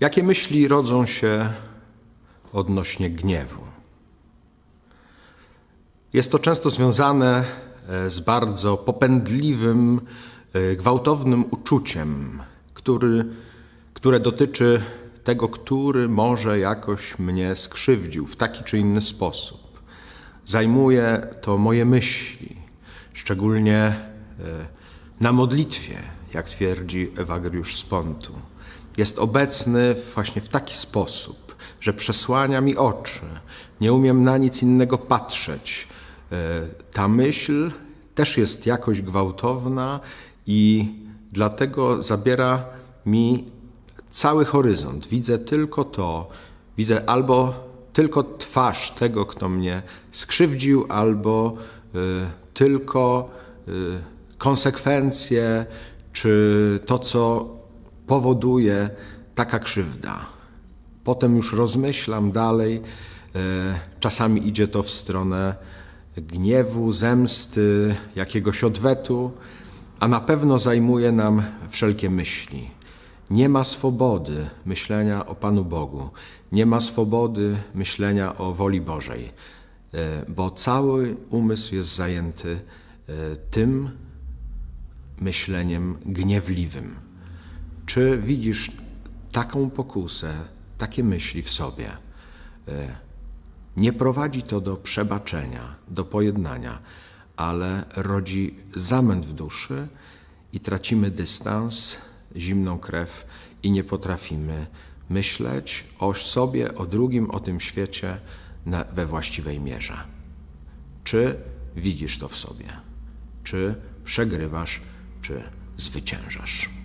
Jakie myśli rodzą się odnośnie gniewu? Jest to często związane e, z bardzo popędliwym, e, gwałtownym uczuciem, który, które dotyczy tego, który może jakoś mnie skrzywdził w taki czy inny sposób. Zajmuje to moje myśli, szczególnie e, na modlitwie, jak twierdzi Ewagriusz z Pontu. Jest obecny właśnie w taki sposób, że przesłania mi oczy. Nie umiem na nic innego patrzeć. E, ta myśl też jest jakoś gwałtowna i dlatego zabiera mi cały horyzont. Widzę tylko to, widzę albo tylko twarz tego, kto mnie skrzywdził, albo y, tylko y, konsekwencje, czy to, co powoduje taka krzywda. Potem już rozmyślam dalej. Y, czasami idzie to w stronę gniewu, zemsty, jakiegoś odwetu, a na pewno zajmuje nam wszelkie myśli. Nie ma swobody myślenia o Panu Bogu, nie ma swobody myślenia o woli Bożej, e, bo cały umysł jest zajęty e, tym myśleniem gniewliwym. Czy widzisz taką pokusę, takie myśli w sobie? E, nie prowadzi to do przebaczenia, do pojednania, ale rodzi zamęt w duszy i tracimy dystans, zimną krew i nie potrafimy myśleć o sobie, o drugim, o tym świecie we właściwej mierze. Czy widzisz to w sobie? Czy przegrywasz, czy zwyciężasz?